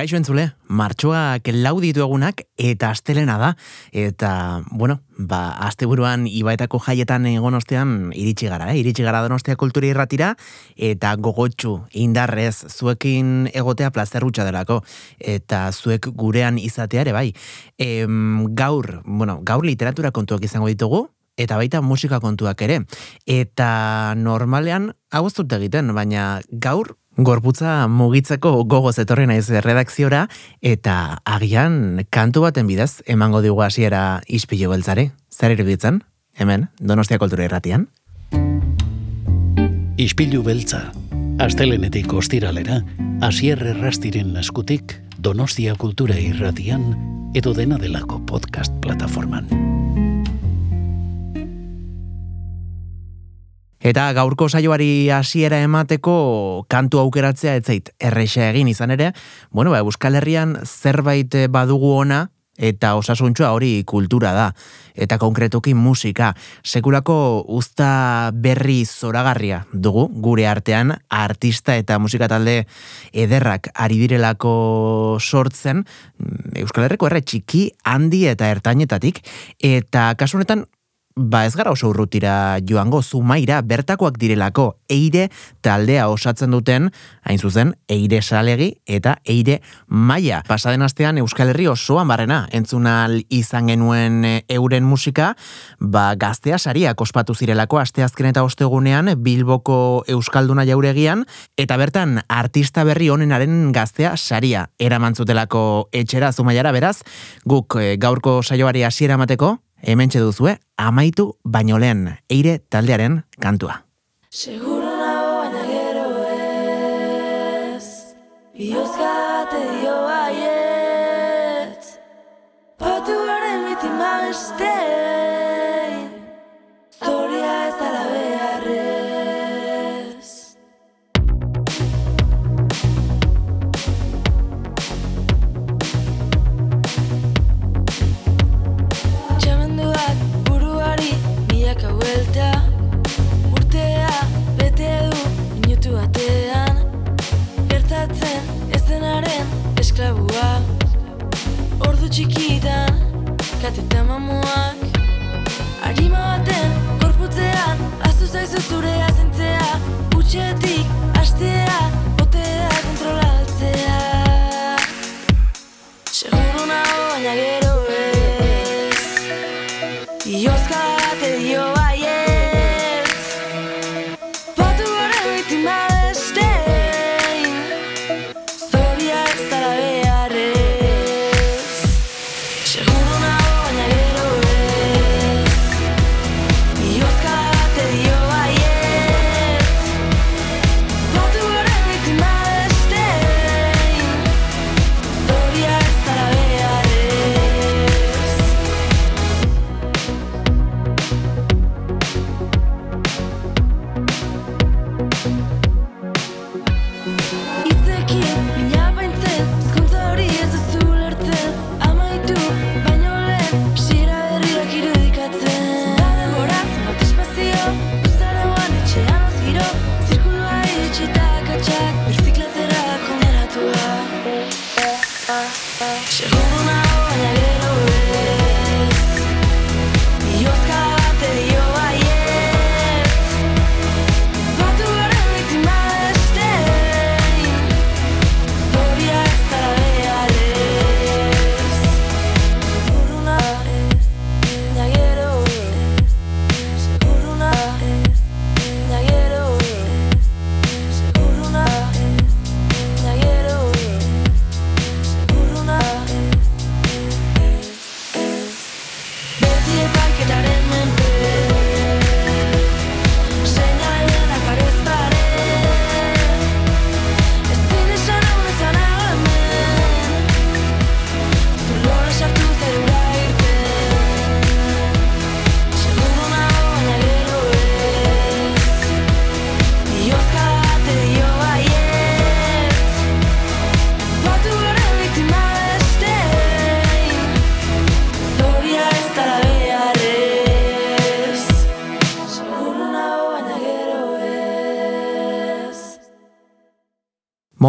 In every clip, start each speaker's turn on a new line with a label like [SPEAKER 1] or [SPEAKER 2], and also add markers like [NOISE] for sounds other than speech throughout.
[SPEAKER 1] Kaixo entzule, martxoak lauditu egunak eta astelena da. Eta, bueno, ba, asteburuan ibaetako jaietan egon ostean iritsi gara, eh? iritsi gara donostia kulturi irratira, eta gogotxu indarrez zuekin egotea plazerrutxa delako, eta zuek gurean izatea ere bai. Em, gaur, bueno, gaur literatura kontuak izango ditugu, eta baita musika kontuak ere. Eta normalean, hau egiten, baina gaur gorputza mugitzeko gogoz etorri naiz redakziora eta agian kantu baten bidez emango digu hasiera ispilu beltzare. Zer iruditzen? Hemen, Donostia Kultura Irratian.
[SPEAKER 2] Ispilu beltza. Astelenetik ostiralera, hasier errastiren eskutik Donostia Kultura Irratian edo dena delako podcast plataforman.
[SPEAKER 1] Eta gaurko saioari hasiera emateko kantu aukeratzea ez zait erresa egin izan ere, bueno, ba, Euskal Herrian zerbait badugu ona eta osasuntxoa hori kultura da. Eta konkretuki musika. Sekulako usta berri zoragarria dugu gure artean artista eta musika talde ederrak ari direlako sortzen Euskal Herriko erre txiki handi eta ertainetatik. Eta kasunetan ba ez gara oso urrutira joango zumaira bertakoak direlako eire taldea osatzen duten, hain zuzen, eire salegi eta eire maia. Pasaden astean Euskal Herri osoan barrena, entzunal izan genuen e, euren musika, ba gaztea saria kospatu zirelako asteazken eta ostegunean Bilboko Euskalduna jauregian, eta bertan artista berri honenaren gaztea saria eramantzutelako etxera zumaiara beraz, guk e, gaurko saioari hasiera mateko, hemen duzue, amaitu baino lehen eire taldearen kantua.
[SPEAKER 3] Seguro nago baina gero ez, biozkate dio baietz, patu esklabua Ordu txikitan, katetan mamuak. Arima baten, gorputzean Azu zaizu zure azentzea. Utxetik, astea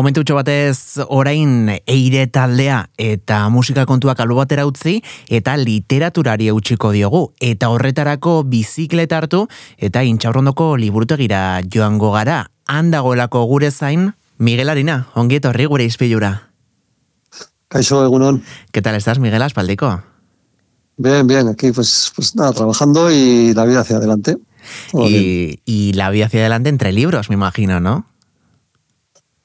[SPEAKER 1] Momentu batez orain eire taldea eta musika kontuak alu batera utzi eta literaturari eutxiko diogu. Eta horretarako biziklet hartu eta intxaurrondoko liburutegira joango gara. Handagoelako gure zain, Miguel Arina, ongi horri gure izpilura.
[SPEAKER 4] Kaixo, egunon.
[SPEAKER 1] ¿Qué tal estás, Miguel Aspaldico?
[SPEAKER 4] Bien, bien, aquí pues, pues nada, trabajando y la vida hacia adelante.
[SPEAKER 1] Y, y la vida hacia adelante entre libros, me imagino, ¿no?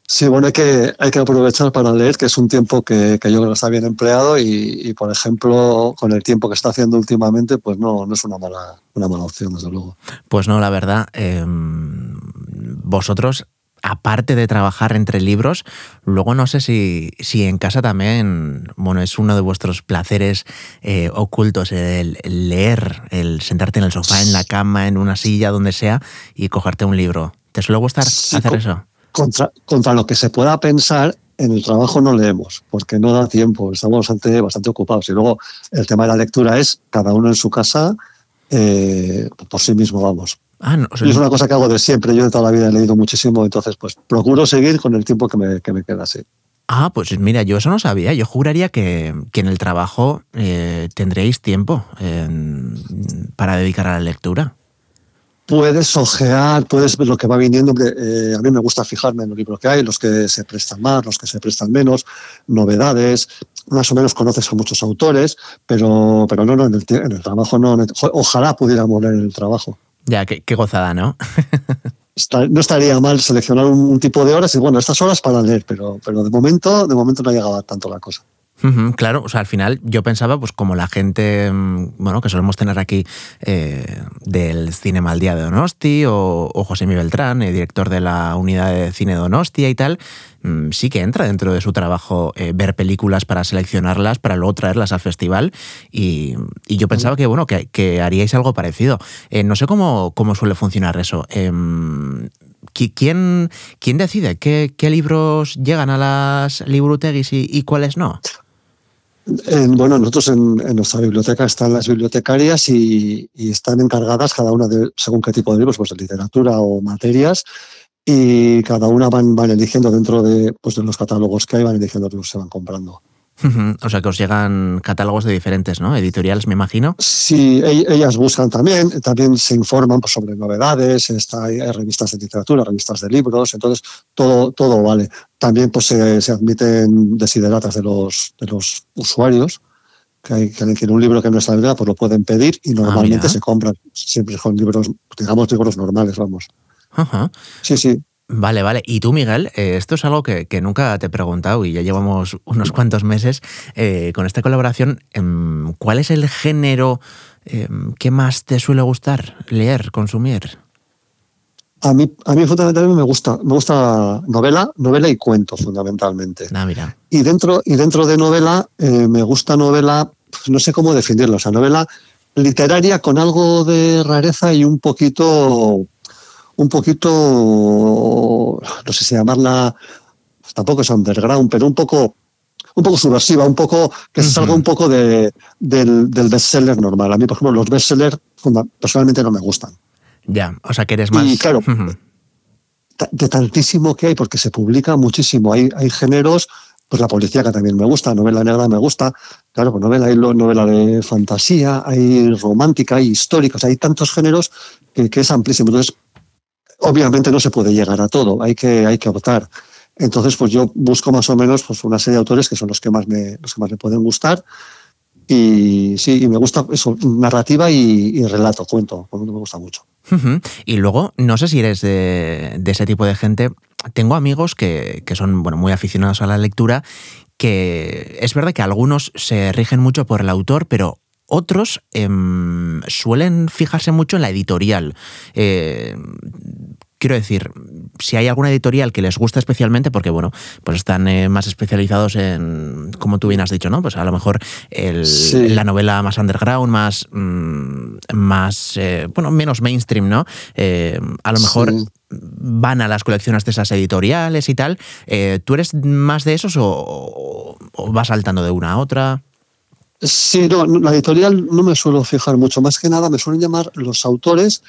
[SPEAKER 4] Sí, bueno, hay que, hay que aprovechar para leer, que es un tiempo que, que yo creo que está bien empleado y, y, por ejemplo, con el tiempo que está haciendo últimamente, pues no, no es una mala, una mala opción, desde luego.
[SPEAKER 1] Pues no, la verdad, eh, vosotros aparte de trabajar entre libros, luego no sé si, si en casa también, bueno, es uno de vuestros placeres eh, ocultos el, el, leer, el sentarte en el sofá, en la cama, en una silla, donde sea, y cogerte un libro. ¿Te suele gustar sí, hacer eso?
[SPEAKER 4] Contra, contra lo que se pueda pensar, en el trabajo no leemos, porque no da tiempo, estamos bastante, bastante ocupados. Y luego el tema de la lectura es cada uno en su casa, eh, por sí mismo, vamos.
[SPEAKER 1] Ah, no, o sea,
[SPEAKER 4] y es una cosa que hago de siempre, yo de toda la vida he leído muchísimo, entonces pues procuro seguir con el tiempo que me, que me queda así.
[SPEAKER 1] Ah, pues mira, yo eso no sabía. Yo juraría que, que en el trabajo eh, tendréis tiempo eh, para dedicar a la lectura
[SPEAKER 4] puedes ojear, puedes ver lo que va viniendo. Eh, a mí me gusta fijarme en los libros que hay, los que se prestan más, los que se prestan menos, novedades. Más o menos conoces a muchos autores, pero, pero no, no en, el, en el trabajo no. Ojalá pudiéramos leer en el trabajo.
[SPEAKER 1] Ya, qué, qué gozada, ¿no? [LAUGHS]
[SPEAKER 4] no estaría mal seleccionar un, un, tipo de horas y bueno, estas horas para leer, pero, pero de momento, de momento no ha llegado tanto la cosa.
[SPEAKER 1] Claro, o sea, al final yo pensaba, pues como la gente, bueno, que solemos tener aquí eh, del Cinema al Día de Donosti o, o José Miguel Beltrán, el director de la unidad de cine Donostia y tal, mmm, sí que entra dentro de su trabajo eh, ver películas para seleccionarlas, para luego traerlas al festival y, yo pensaba que, bueno, que, haríais algo parecido. Eh, no sé cómo, cómo suele funcionar eso. Eh, ¿quién, ¿Quién decide qué, qué libros llegan a las libruteguis y, y cuáles no?
[SPEAKER 4] En, bueno, nosotros en, en, nuestra biblioteca están las bibliotecarias y, y, están encargadas cada una de según qué tipo de libros, pues de literatura o materias, y cada una van, van eligiendo dentro de, pues de los catálogos que hay, van eligiendo los que se van comprando.
[SPEAKER 1] Uh -huh. O sea que os llegan catálogos de diferentes, ¿no? Editoriales, me imagino.
[SPEAKER 4] Sí, ellas buscan también, también se informan pues, sobre novedades, está, hay revistas de literatura, revistas de libros, entonces todo, todo vale. También pues, se, se admiten desideratas de los, de los usuarios, que hay que un libro que no está en pues lo pueden pedir y normalmente ah, se compran, siempre con libros, digamos, libros normales, vamos.
[SPEAKER 1] -huh.
[SPEAKER 4] Sí, sí.
[SPEAKER 1] Vale, vale. Y tú, Miguel, eh, esto es algo que, que, nunca te he preguntado y ya llevamos unos cuantos meses eh, con esta colaboración. Eh, ¿Cuál es el género em, que más te suele gustar leer, consumir?
[SPEAKER 4] A mí, a mí fundamentalmente me gusta, me gusta novela, novela y cuento fundamentalmente.
[SPEAKER 1] Ah, mira.
[SPEAKER 4] Y dentro, y dentro de novela eh, me gusta novela, pues no sé cómo definirlo, o sea, novela literaria con algo de rareza y un poquito un poquito, no sé si llamarla, tampoco es underground, pero un poco, un poco subversiva, un poco que se salga uh -huh. un poco de, del, del bestseller normal. A mí, por ejemplo, los bestsellers personalmente no me gustan.
[SPEAKER 1] Ya, o sea que eres más.
[SPEAKER 4] Y claro, uh -huh. de tantísimo que hay, porque se publica muchísimo. Hay, hay géneros, pues la policía que también me gusta, novela negra me gusta, claro, pues novela, hay novela de fantasía, hay romántica, hay histórica, o sea, hay tantos géneros que, que es amplísimo. Entonces, obviamente no se puede llegar a todo, hay que, hay que optar. Entonces, pues yo busco más o menos pues, una serie de autores que son los que más me, los que más me pueden gustar. Y sí, y me gusta eso, narrativa y, relato, cuento, me gusta mucho.
[SPEAKER 1] Y luego, no sé si eres de, de ese tipo de gente. Tengo amigos que, que son bueno, muy aficionados a la lectura, que es verdad que algunos se rigen mucho por el autor, pero otros eh, suelen fijarse mucho en la editorial. Eh, quiero decir, si hay alguna editorial que les gusta especialmente, porque bueno, pues están eh, más especializados en, como tú bien has dicho, ¿no? Pues a lo mejor el, sí. la novela más underground, más, mmm, más eh, bueno, menos mainstream, ¿no? Eh, a lo mejor sí. van a las colecciones de esas editoriales y tal. ¿Tú eres más de esos o, o vas saltando de una a otra?
[SPEAKER 4] Sí, no, la editorial no me suelo fijar mucho. Más que nada me suelen llamar los autores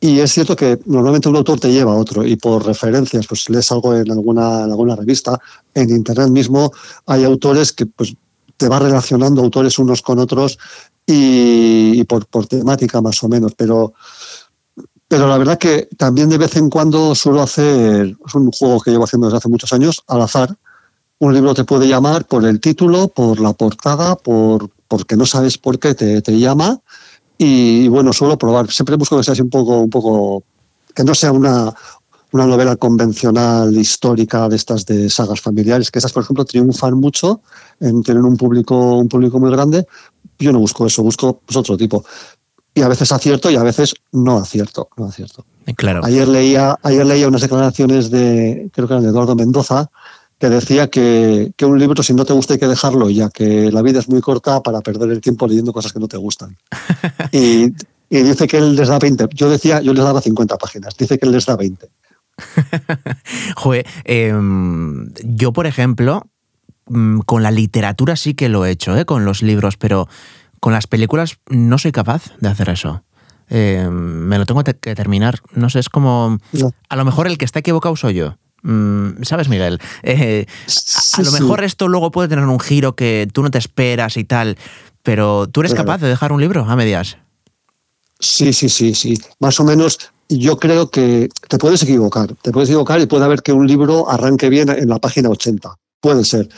[SPEAKER 4] Y es cierto que normalmente un autor te lleva a otro y por referencias, pues lees algo en alguna, alguna revista, en internet mismo hay autores que pues te va relacionando autores unos con otros y, por, por, temática más o menos, pero, pero la verdad que también de vez en cuando suelo hacer, es un juego que llevo haciendo desde hace muchos años, al azar, un libro te puede llamar por el título, por la portada, por porque no sabes por qué te, te llama y bueno, suelo probar. Siempre busco que sea así un poco, un poco, que no sea una, una novela convencional histórica de estas de sagas familiares, que esas, por ejemplo, triunfan mucho en tener un público, un público muy grande. Yo no busco eso, busco pues, otro tipo. Y a veces acierto y a veces no acierto, no acierto.
[SPEAKER 1] Claro.
[SPEAKER 4] Ayer leía, ayer leía unas declaraciones de, creo que eran de Eduardo Mendoza, que decía que, que, un libro, si no te gusta, hay que dejarlo, ya que la vida es muy corta para perder el tiempo leyendo cosas que no te gustan. [LAUGHS] y, y, dice que él les da 20. Yo decía, yo les daba 50 páginas. Dice que él les da 20.
[SPEAKER 1] Joder, eh, yo, por ejemplo, mm, con la literatura sí que lo he hecho, ¿eh? con los libros, pero con las películas no soy capaz de hacer eso. Eh, me lo tengo que terminar. No sé, es como. No. A lo mejor el que está equivocado soy yo. Mm, ¿Sabes, Miguel? Eh, a, a, lo mejor esto luego puede tener un giro que tú no te esperas y tal, pero ¿tú eres capaz de dejar un libro a medias?
[SPEAKER 4] Sí, sí, sí, sí. Más o menos, yo creo que te puedes equivocar. Te puedes equivocar y puede haber que un libro arranque bien en la página 80. Puede ser.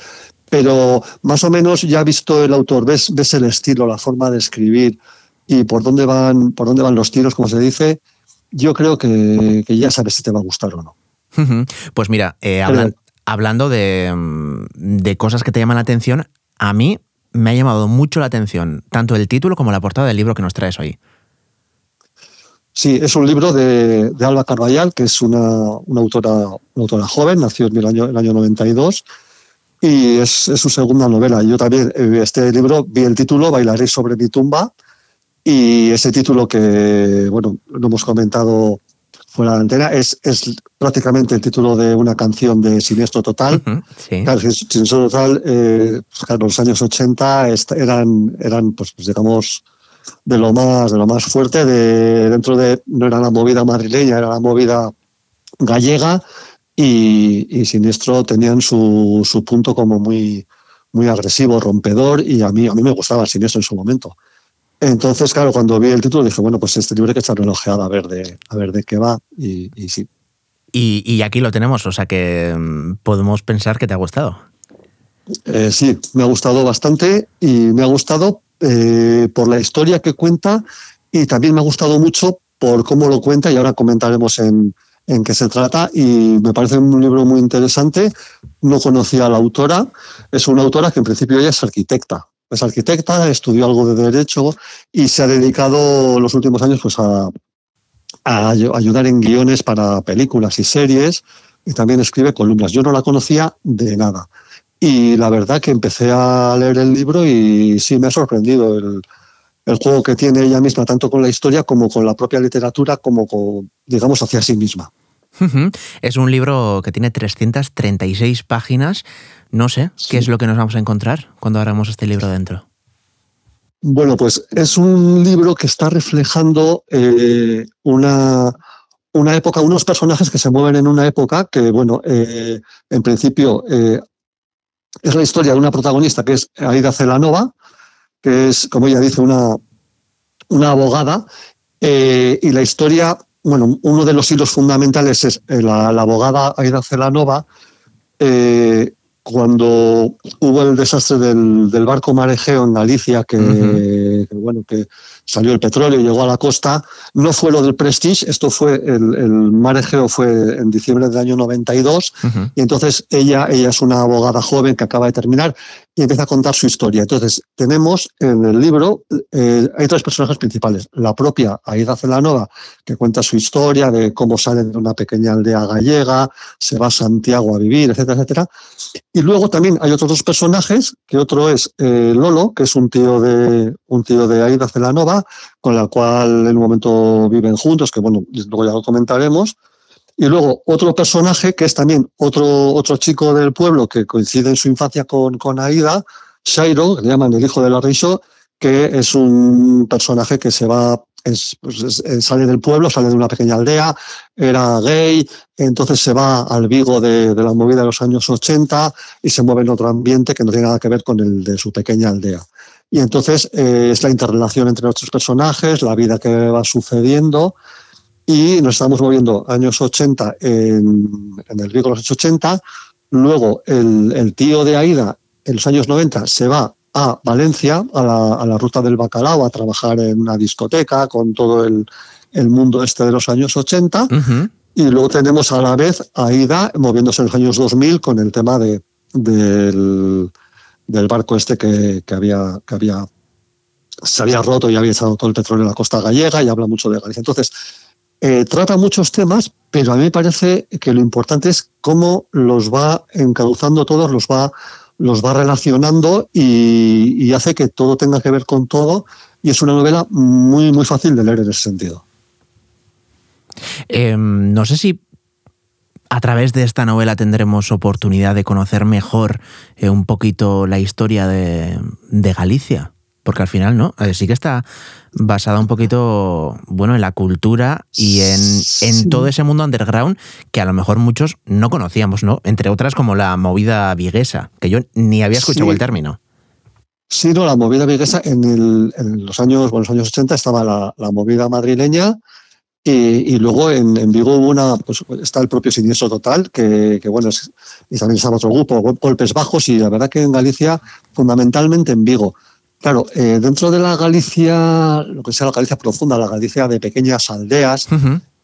[SPEAKER 4] Pero más o menos ya has visto el autor, ves, ves el estilo, la forma de escribir y por dónde van, por dónde van los tiros, como se dice. Yo creo que, que ya sabes si te va a gustar o no.
[SPEAKER 1] Pues mira, eh, hablan, hablando de, mm, de, cosas que te llaman la atención, a mí me ha llamado mucho la atención tanto el título como la portada del libro que nos traes hoy.
[SPEAKER 4] Sí, es un libro de, de Alba Carballal, que es una, una, autora, una autora joven, nació en el año, el año 92, y es, es, su segunda novela. Yo también, eh, este libro, vi el título, Bailaré sobre mi tumba, y ese título que, bueno, lo hemos comentado fuera de la antena, es, es prácticamente el título de una canción de Siniestro Total.
[SPEAKER 1] Uh -huh, sí.
[SPEAKER 4] Claro, Siniestro Total, eh, pues claro, los años 80 eran, eran pues, digamos, de lo más, de lo más fuerte, de, dentro de, no era la movida madrileña, era la movida gallega, y, y Siniestro tenían su, su punto como muy, muy agresivo, rompedor, y a mí, a mí me gustaba Siniestro en su momento. Entonces, claro, cuando vi el título dije, bueno, pues este libro hay que echarle una ojeada a ver de, a ver de qué va, y, y sí.
[SPEAKER 1] Y, y, aquí lo tenemos, o sea que mm, podemos pensar que te ha gustado.
[SPEAKER 4] Eh, sí, me ha gustado bastante y me ha gustado eh, por la historia que cuenta y también me ha gustado mucho por cómo lo cuenta y ahora comentaremos en, en qué se trata y me parece un libro muy interesante. No conocía a la autora, es una autora que en principio ella es arquitecta. Es arquitecta, estudió algo de derecho y se ha dedicado los últimos años pues, a, a ayudar en guiones para películas y series y también escribe columnas. Yo no la conocía de nada. Y la verdad que empecé a leer el libro y sí me ha sorprendido el, el, juego que tiene ella misma, tanto con la historia como con la propia literatura, como con, digamos, hacia sí misma.
[SPEAKER 1] Es un libro que tiene 336 páginas. No sé sí. qué es lo que nos vamos a encontrar cuando abramos este libro dentro.
[SPEAKER 4] Bueno, pues es un libro que está reflejando eh, una, una época, unos personajes que se mueven en una época que, bueno, eh, en principio eh, es la historia de una protagonista que es Aida Celanova, que es, como ella dice, una, una abogada, y la historia, bueno, uno de los hilos fundamentales es eh, la, la abogada Aida Celanova, eh, cuando hubo el desastre del, del barco Marejeo en Galicia, que, uh -huh. que, bueno, que salió el petróleo y llegó a la costa, no fue lo del Prestige, esto fue, el, el Marejeo fue en diciembre del año 92, uh -huh. y entonces ella, ella es una abogada joven que acaba de terminar y empieza a contar su historia. Entonces, tenemos en el libro, eh, hay tres personajes principales. La propia Aida Celanova, que cuenta su historia de cómo sale de una pequeña aldea gallega, se va a Santiago a vivir, etcétera, etcétera. Y luego también hay otros dos personajes, que otro es eh, Lolo, que es un tío de un tío de Aida Celanova, con la cual en un momento viven juntos, que bueno, luego ya lo comentaremos. Y luego otro personaje que es también otro, otro chico del pueblo que coincide en su infancia con, con Aida, Shairo, que le llaman el hijo de la que es un personaje que se va es, pues, es- eh, sale del pueblo, sale de una pequeña aldea, era gay, entonces se va al Vigo de, la movida de los años 80 y se mueve en otro ambiente que no tiene nada que ver con el de su pequeña aldea. Y entonces eh, es la interrelación entre nuestros personajes, la vida que va sucediendo y nos estamos moviendo años 80 en, en el Vigo de los años 80. Luego el, el tío de Aida en los años 90 se va a Valencia, a la, a la ruta del bacalao, a trabajar en una discoteca con todo el, el mundo este de los años 80.
[SPEAKER 1] Ujú.
[SPEAKER 4] Y luego tenemos a la vez a Ida moviéndose en los años 2000 con el tema de, del, del barco este que, que había, que había se había roto y había echado todo el petróleo en la costa gallega y habla mucho de Galicia. Entonces, eh, trata muchos temas, pero a mí me parece que lo importante es cómo los va encauzando todos, los va, los va relacionando y, hace que todo tenga que ver con todo. Y es una novela muy, muy fácil de leer en ese sentido.
[SPEAKER 1] Eh, no sé si a través de esta novela tendremos oportunidad de conocer mejor eh, un poquito la historia de, de Galicia. Porque al final, ¿no? Eh, sí que está basada un poquito, bueno, en la cultura y en, en
[SPEAKER 4] Sí.
[SPEAKER 1] todo ese mundo underground que a lo mejor muchos no conocíamos, ¿no? Entre otras como la movida viguesa, que yo ni había escuchado
[SPEAKER 4] Sí.
[SPEAKER 1] el término.
[SPEAKER 4] Sí, no, la movida viguesa en, el- en los años, bueno, los años 80 estaba la, la movida madrileña y, y luego en, en Vigo hubo una, pues está el propio Siniestro Total, que, que bueno, es- y también estaba otro grupo, Gol- Golpes Bajos, y la verdad que en Galicia, fundamentalmente en Vigo. Claro, eh, dentro de la Galicia, lo que sea la Galicia profunda, la Galicia de pequeñas aldeas,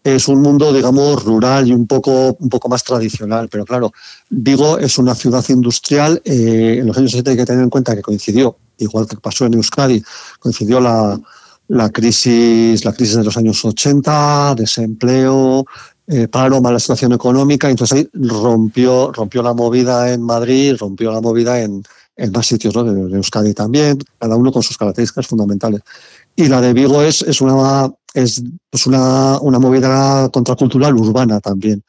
[SPEAKER 4] es un mundo, digamos, rural y un poco, un poco más tradicional. Pero claro, Vigo es una ciudad industrial. eh, en los años 60 hay que tener en cuenta que coincidió, igual que pasó en Euskadi, coincidió la, la crisis, la crisis de los años 80, desempleo, eh, paro, mala situación económica. Entonces ahí rompió, rompió la movida en Madrid, rompió la movida en, en más sitios, ¿no? En Euskadi también, cada uno con sus características fundamentales. Y la de Vigo es, es una es pues una, una movida contracultural urbana también.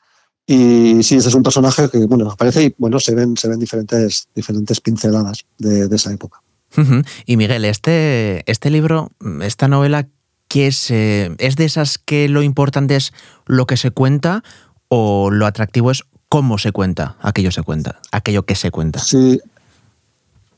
[SPEAKER 4] Y sí, ese es un personaje que bueno, aparece y bueno, se ven, se ven diferentes, diferentes pinceladas de, de esa época.
[SPEAKER 1] Y Miguel, este, este libro, esta novela, ¿qué es? eh, ¿Es de esas que lo importante es lo que se cuenta o lo atractivo es cómo se cuenta aquello se cuenta, aquello que se cuenta?
[SPEAKER 4] Sí.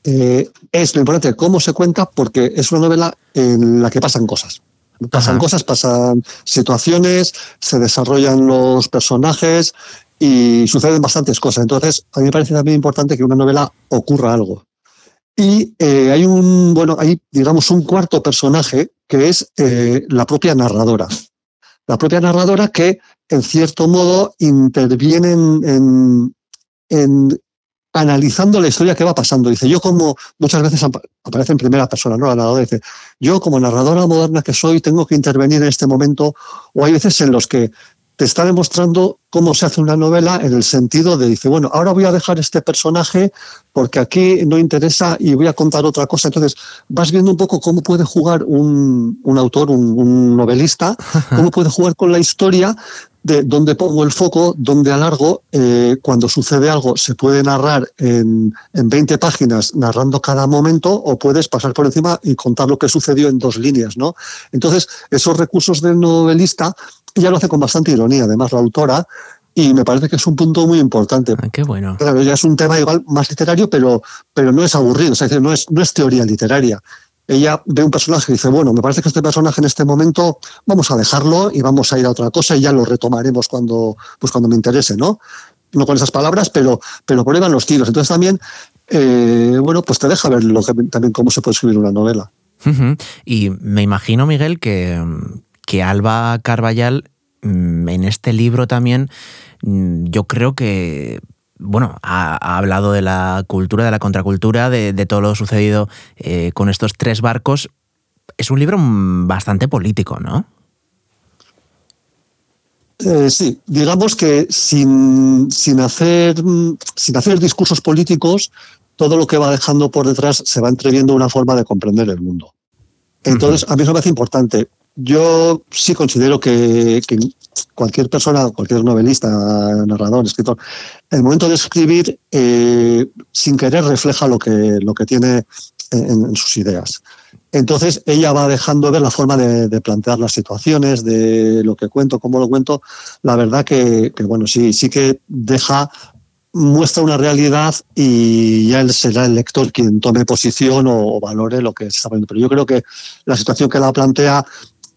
[SPEAKER 4] Eh, es lo importante cómo se cuenta porque es una novela en la que pasan cosas. Pasan
[SPEAKER 1] Ajá.
[SPEAKER 4] cosas, pasan situaciones, se desarrollan los personajes y suceden bastantes cosas. Entonces, a mí me parece también importante que una novela ocurra algo. Y eh, hay un, bueno, hay, digamos, un cuarto personaje que es eh, la propia narradora. La propia narradora que, en cierto modo, interviene en, en- en analizando la historia que va pasando. Dice, yo como muchas veces ap- aparece en primera persona, ¿no? La narradora dice, yo como narradora moderna que soy, tengo que intervenir en este momento, o hay veces en los que te está demostrando cómo se hace una novela en el sentido de, dice, bueno, ahora voy a dejar este personaje porque aquí no interesa y voy a contar otra cosa. Entonces, vas viendo un poco cómo puede jugar un, un autor, un, un novelista, [LAUGHS] cómo puede jugar con la historia de dónde pongo el foco, dónde alargo. Eh, cuando sucede algo, se puede narrar en, en 20 páginas, narrando cada momento, o puedes pasar por encima y contar lo que sucedió en dos líneas, ¿no? Entonces, esos recursos del novelista ella lo hace con bastante ironía, además, la autora, y me parece que es un punto muy importante.
[SPEAKER 1] Ah, qué bueno.
[SPEAKER 4] Claro, ya es un tema igual más literario, pero, pero no es aburrido, es decir, no es, no es teoría literaria. Ella ve un personaje y dice, bueno, me parece que este personaje en este momento vamos a dejarlo y vamos a ir a otra cosa y ya lo retomaremos cuando, pues cuando me interese, ¿no? No con esas palabras, pero, pero por los tiros. Entonces también, eh, bueno, pues te deja ver también cómo se puede escribir una novela.
[SPEAKER 1] Y me imagino, Miguel, que, que Alba Carballal mm, en este libro también, mm, yo creo que, bueno, ha, ha hablado de la cultura, de la contracultura, de, de todo lo sucedido eh, con estos tres barcos. Es un libro bastante político, ¿no?
[SPEAKER 4] Eh, sí, digamos que sin, sin, hacer, sin hacer discursos políticos, todo lo que va dejando por detrás se va entreviendo una forma de comprender el mundo. Entonces, a mí eso me parece importante. Yo sí considero que, cualquier persona, cualquier novelista, narrador, escritor, el momento de escribir, eh, sin querer refleja lo que, lo que tiene en, sus ideas. Entonces ella va dejando ver la forma de, plantear las situaciones, de lo que cuento, cómo lo cuento. La verdad que, bueno, sí, sí que deja, muestra una realidad y ya él será el lector quien tome posición o, valore lo que está poniendo. Pero yo creo que la situación que la plantea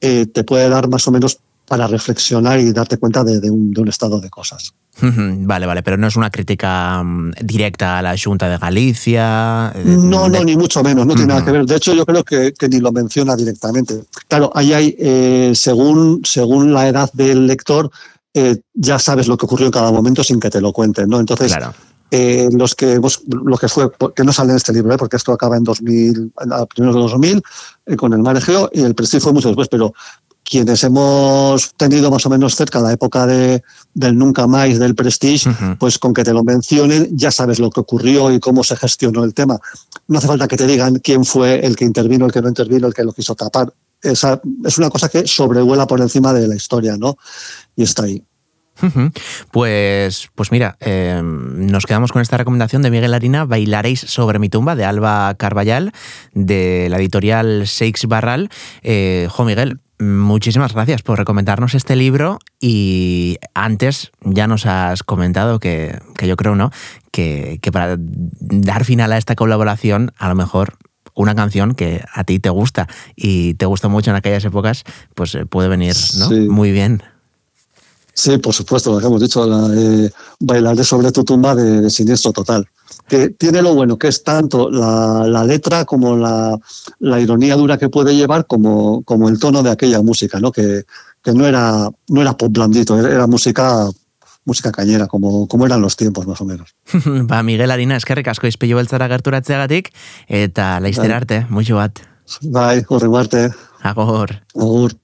[SPEAKER 4] eh, te puede dar más o menos para reflexionar y darte cuenta de, de, un, de un estado de cosas.
[SPEAKER 1] Vale, vale, pero no es una crítica mm, directa a la Junta de Galicia.
[SPEAKER 4] De, no, no, ni mucho menos, no uh -huh. tiene nada que ver. De hecho, yo creo que, que ni lo menciona directamente. Claro, ahí hay, eh, según, según la edad del lector, eh, ya sabes lo que ocurrió en cada momento sin que te lo cuenten, ¿no? Entonces, claro. Eh, los que lo que fue que no sale en este libro ¿eh? porque esto acaba en 2000 a primeros de 2000 eh, con el Mar Egeo y el Prestige fue mucho después pero quienes hemos tenido más o menos cerca la época de, del nunca más del Prestige, uh -huh. pues con que te lo mencionen ya sabes lo que ocurrió y cómo se gestionó el tema. No hace falta que te digan quién fue el que intervino, el que no intervino, el que lo quiso tapar. Esa, es una cosa que sobrevuela por encima de la historia, ¿no? Y está ahí.
[SPEAKER 1] Pues, pues mira, eh, nos quedamos con esta recomendación de Miguel Harina, Bailaréis sobre mi tumba, de Alba Carballal, de la editorial Seix Barral. Eh, jo, Miguel, muchísimas gracias por recomendarnos este libro y antes ya nos has comentado que, que yo creo, ¿no? Que, que para dar final a esta colaboración, a lo mejor una canción que a ti te gusta y te gustó mucho en aquellas épocas, pues eh, puede venir ¿no? Sí. muy bien.
[SPEAKER 4] Sí, por supuesto, lo que hemos dicho, la, eh, Bailaré sobre tu tumba de, de, Siniestro Total. Que tiene lo bueno que es tanto la, la letra como la, la, ironía dura que puede llevar, como, como el tono de aquella música, ¿no? Que, que no, era, no era pop blandito, era, era música música cañera, como, como eran los tiempos, más o menos. [LAUGHS]
[SPEAKER 1] ba, Miguel Harina, eskerrik asko izpillo beltzara gerturatzeagatik, eta laizter arte, mucho bat.
[SPEAKER 4] Bai, horrengo arte.
[SPEAKER 1] Agor.
[SPEAKER 4] Agor.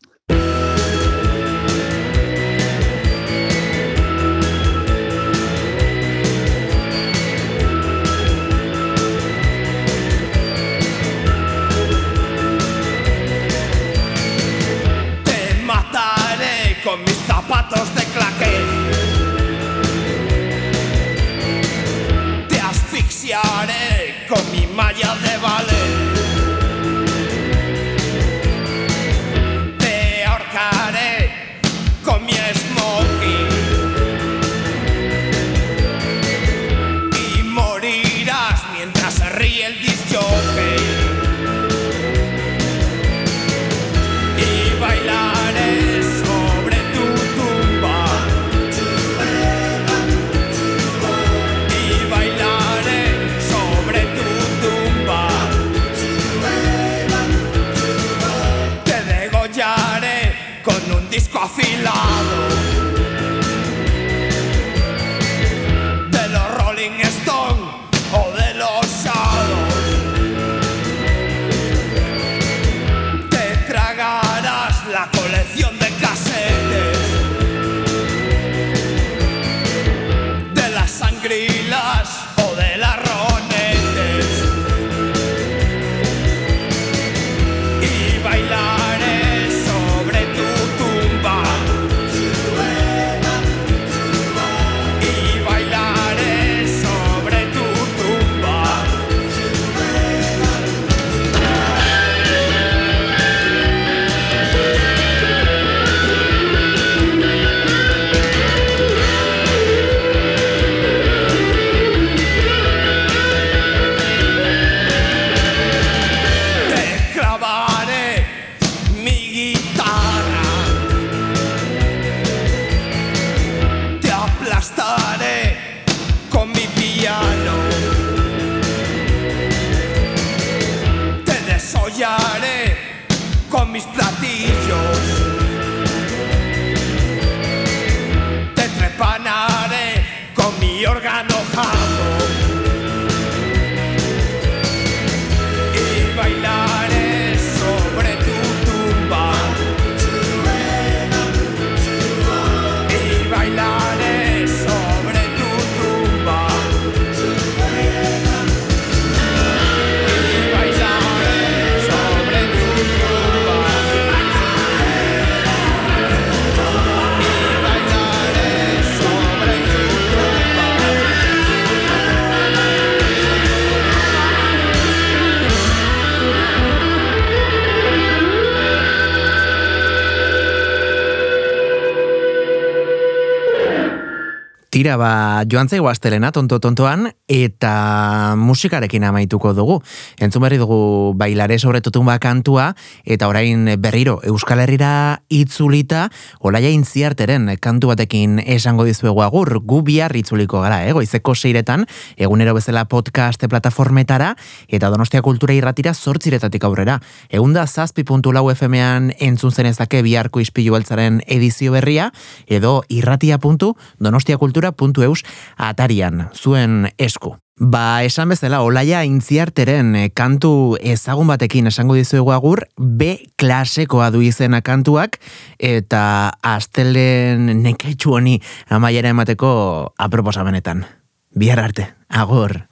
[SPEAKER 5] Afilado.
[SPEAKER 1] Tira, ba, joan zaigu astelena, tonto-tontoan, eta musikarekin amaituko dugu. Entzun berri dugu bailare sobre tutumba kantua, eta orain berriro Euskal Herrira itzulita, olaia intziarteren kantu batekin esango dizuegu agur, gu bihar itzuliko gara, eh? goizeko seiretan, egunero bezala podcast plataformetara, eta donostia kultura irratira sortziretatik aurrera. Eunda zazpi puntu lau FM-ean entzun zenezake biharko ispilu beltzaren edizio berria, edo irratia puntu donostia kultura.eus atarian, zuen esku. Ba, esan bezala, olaia intziarteren eh, kantu ezagun batekin esango dizuegu agur, B klasekoa du izena kantuak, eta astelen neketxu honi amaiera emateko aproposamenetan. Bihar arte, agur.